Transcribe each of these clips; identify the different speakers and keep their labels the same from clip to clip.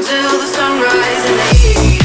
Speaker 1: feel myself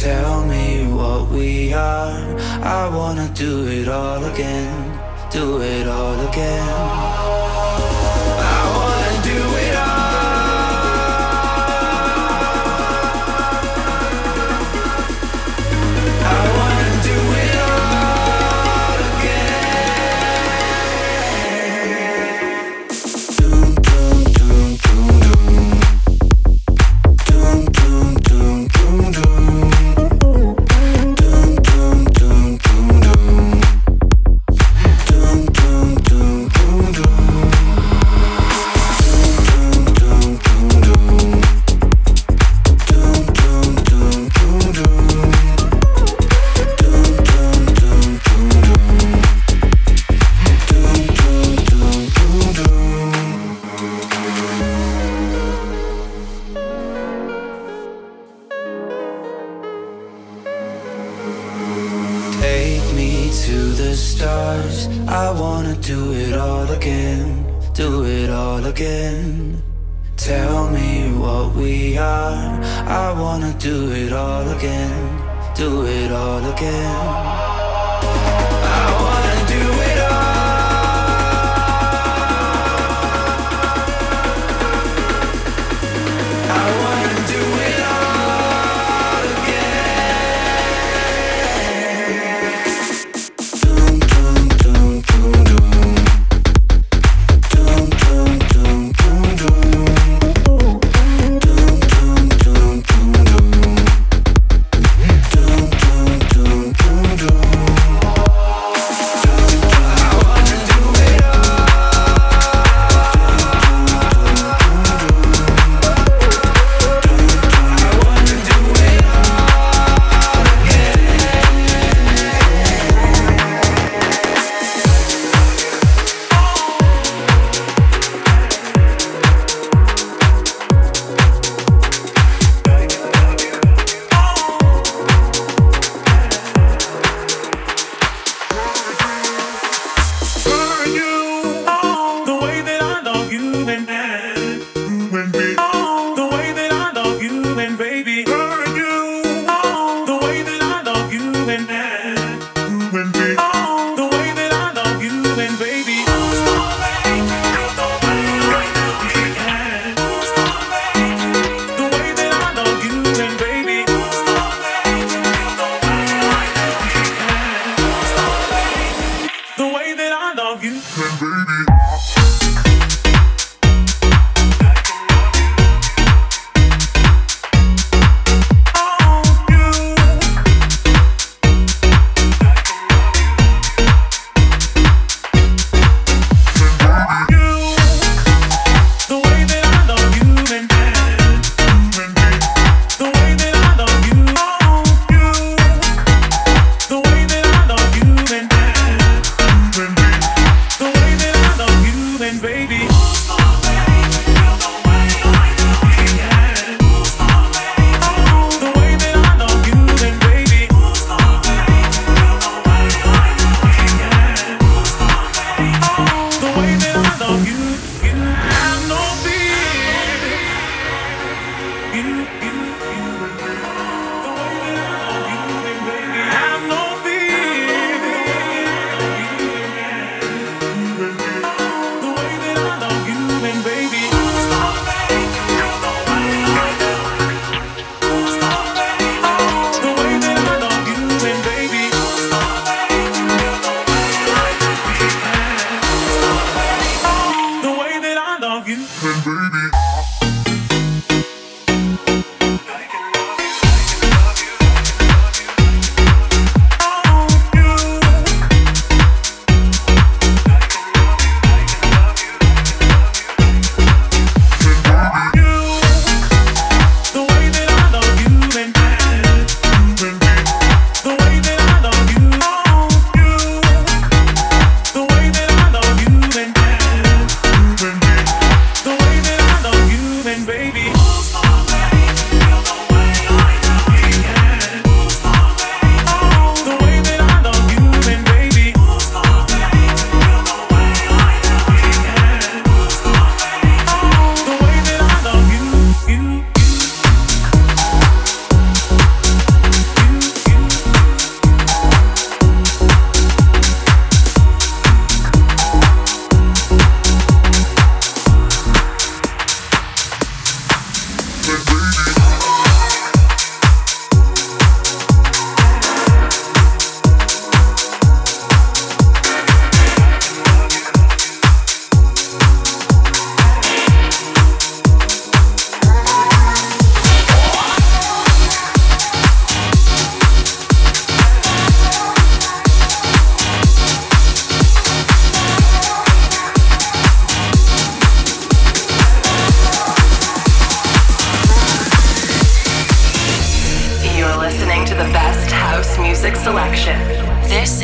Speaker 2: Tell me what we are. I wanna do it all again. Do it all again.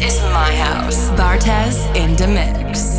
Speaker 3: is
Speaker 4: my house. Bartez in the mix.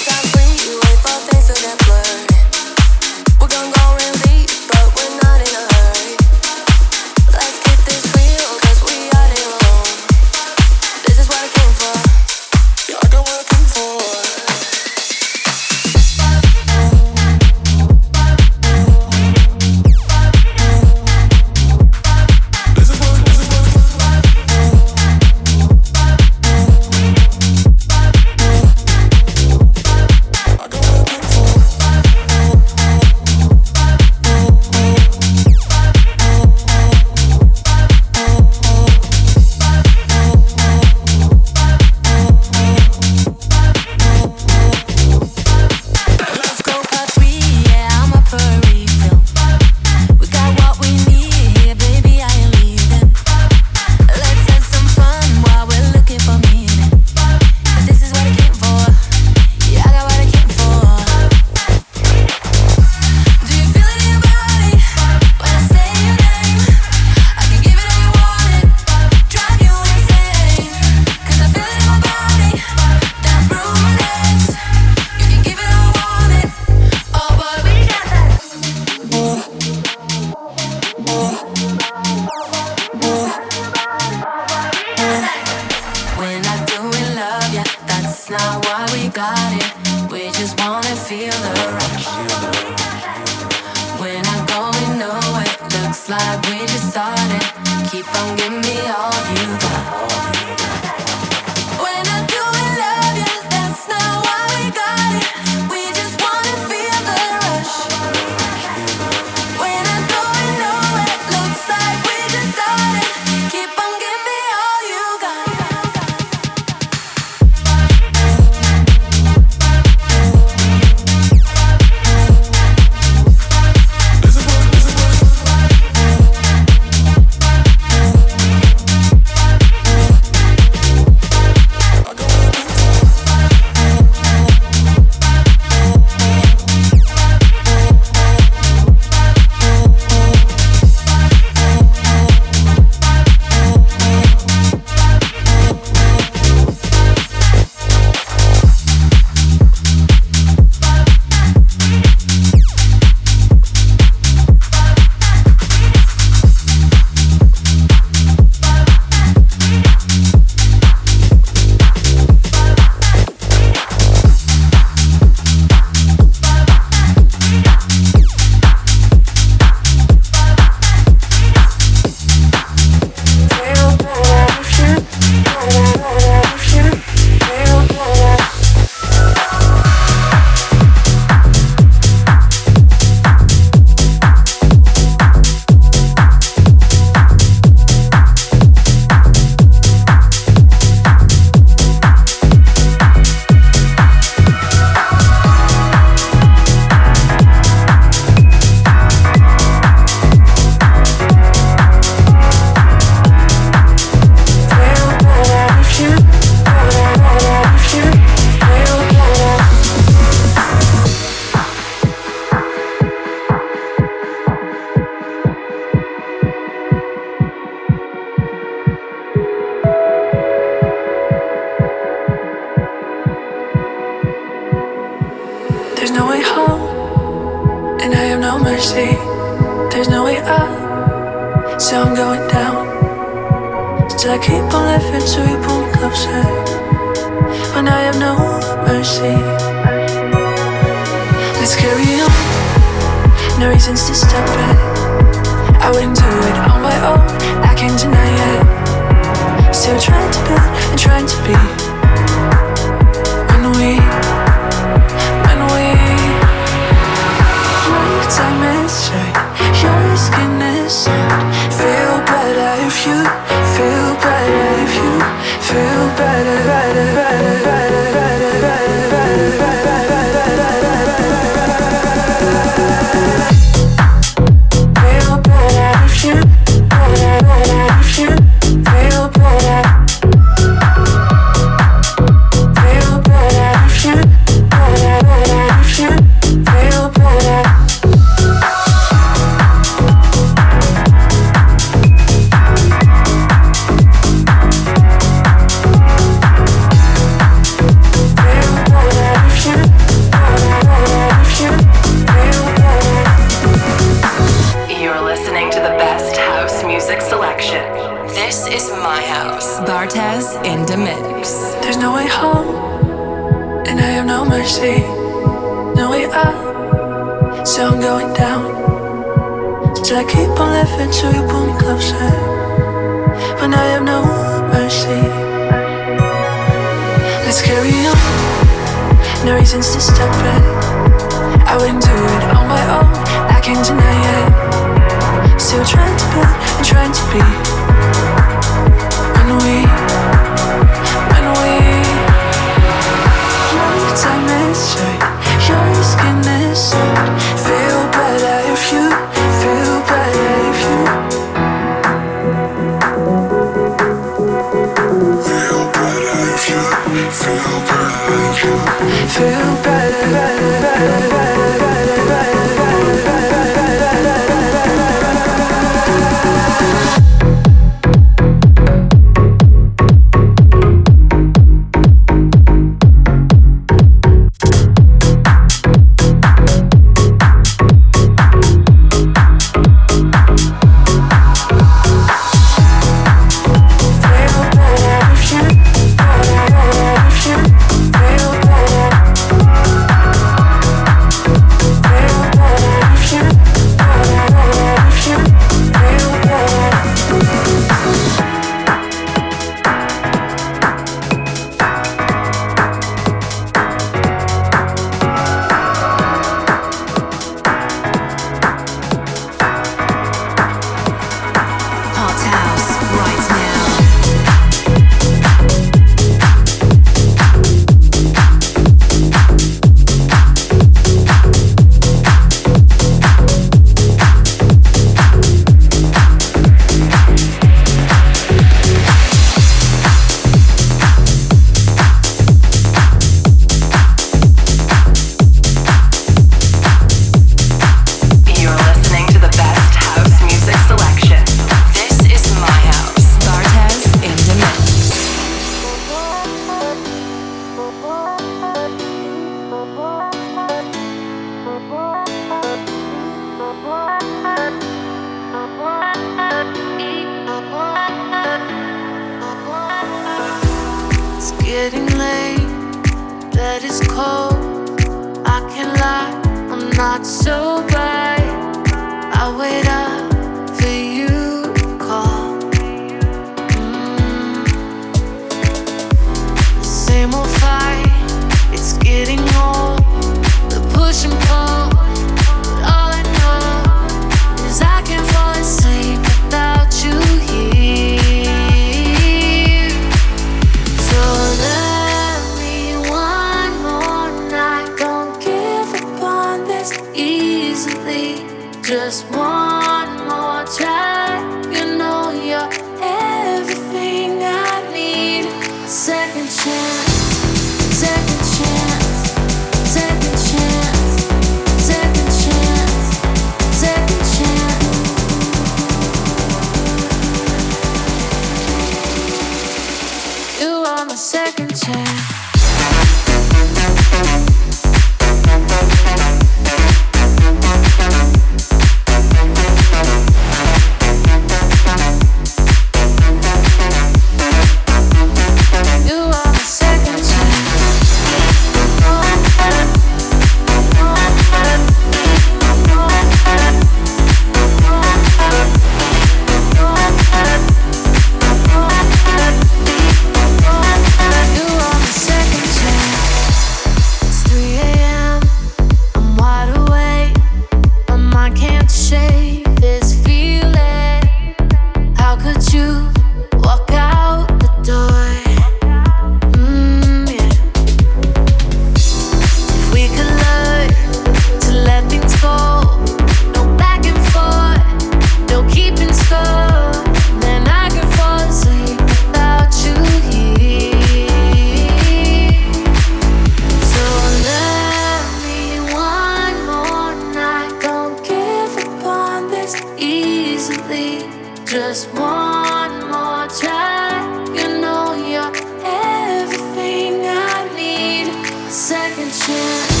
Speaker 5: Second chance,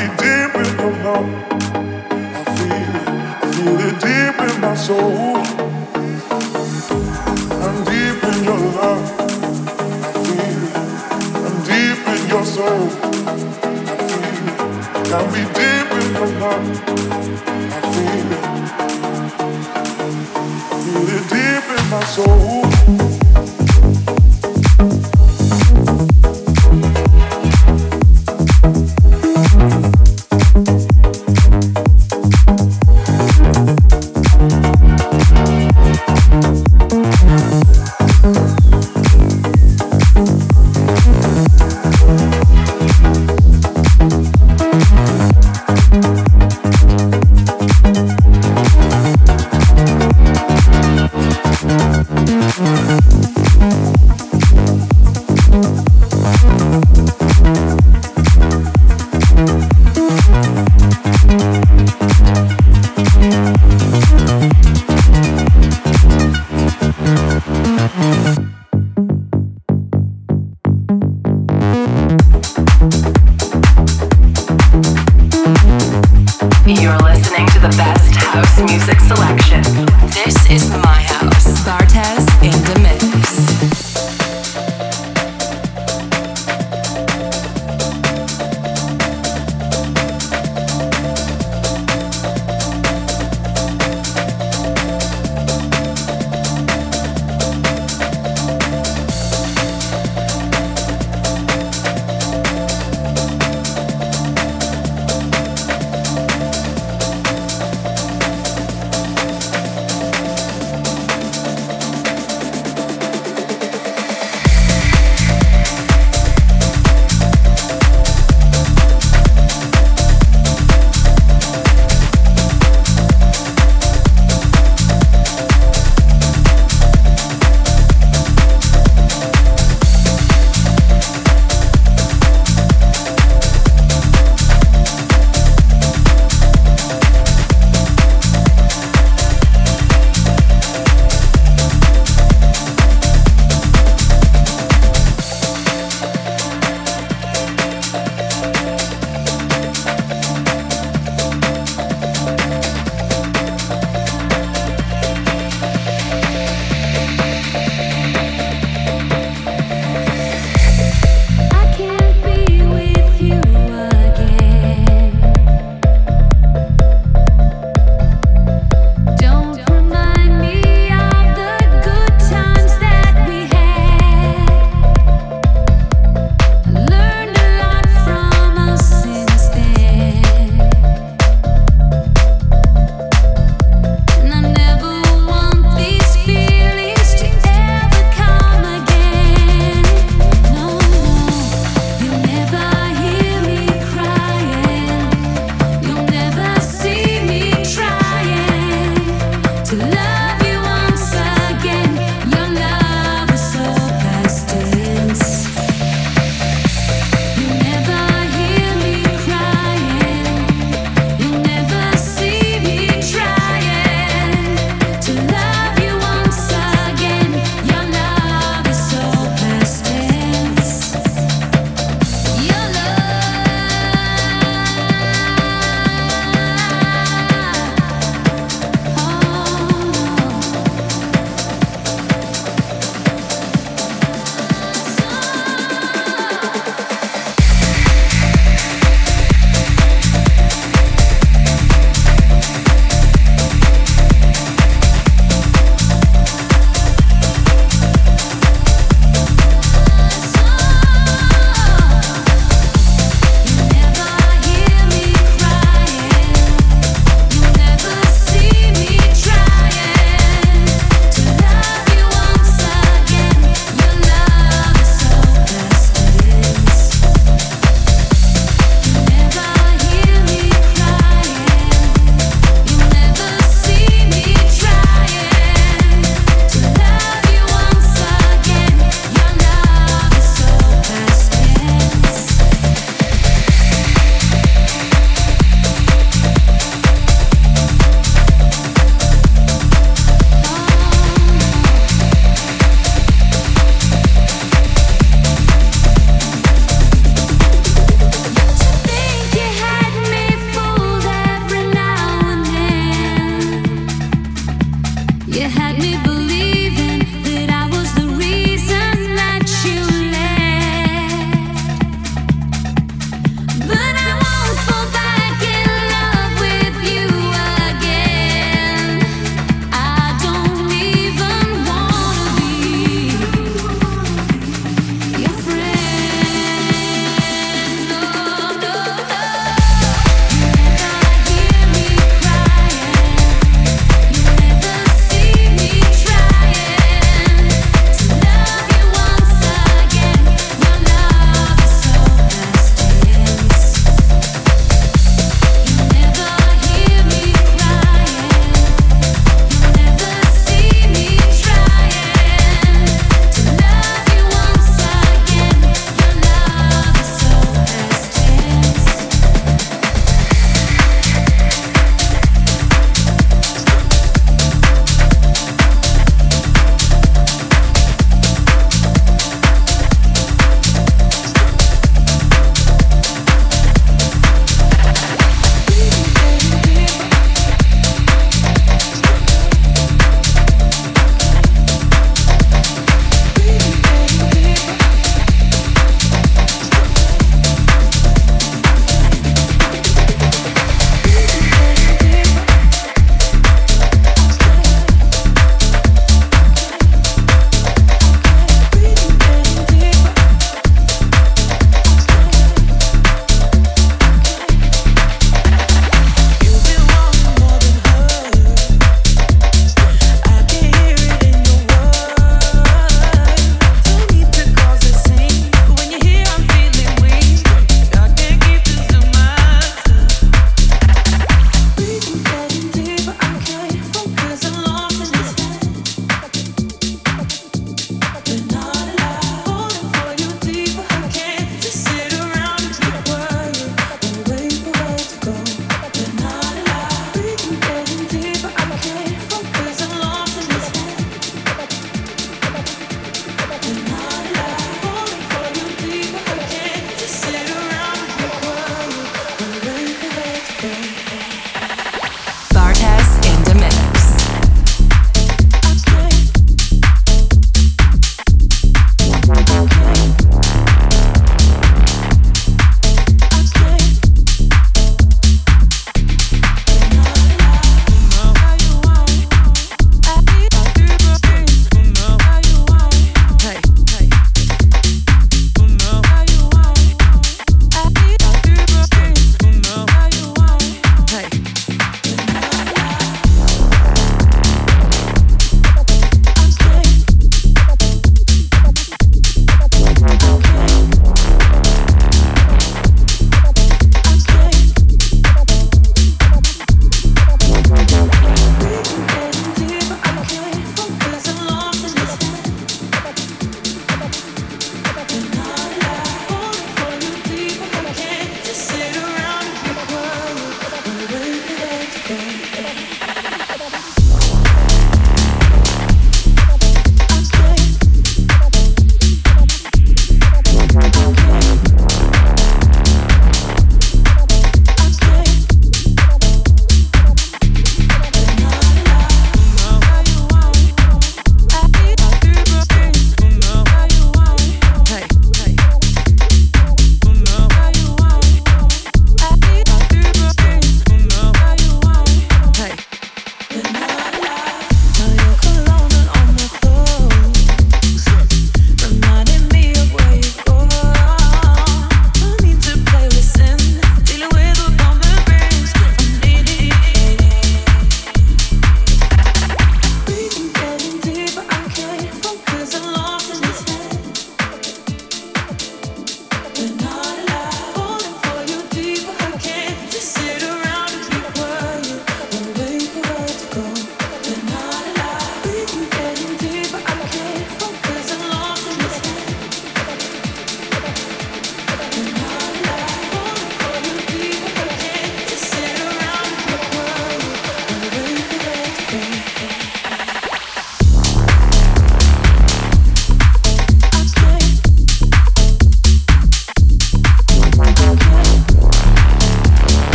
Speaker 5: we
Speaker 4: did, the
Speaker 3: don't.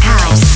Speaker 3: house.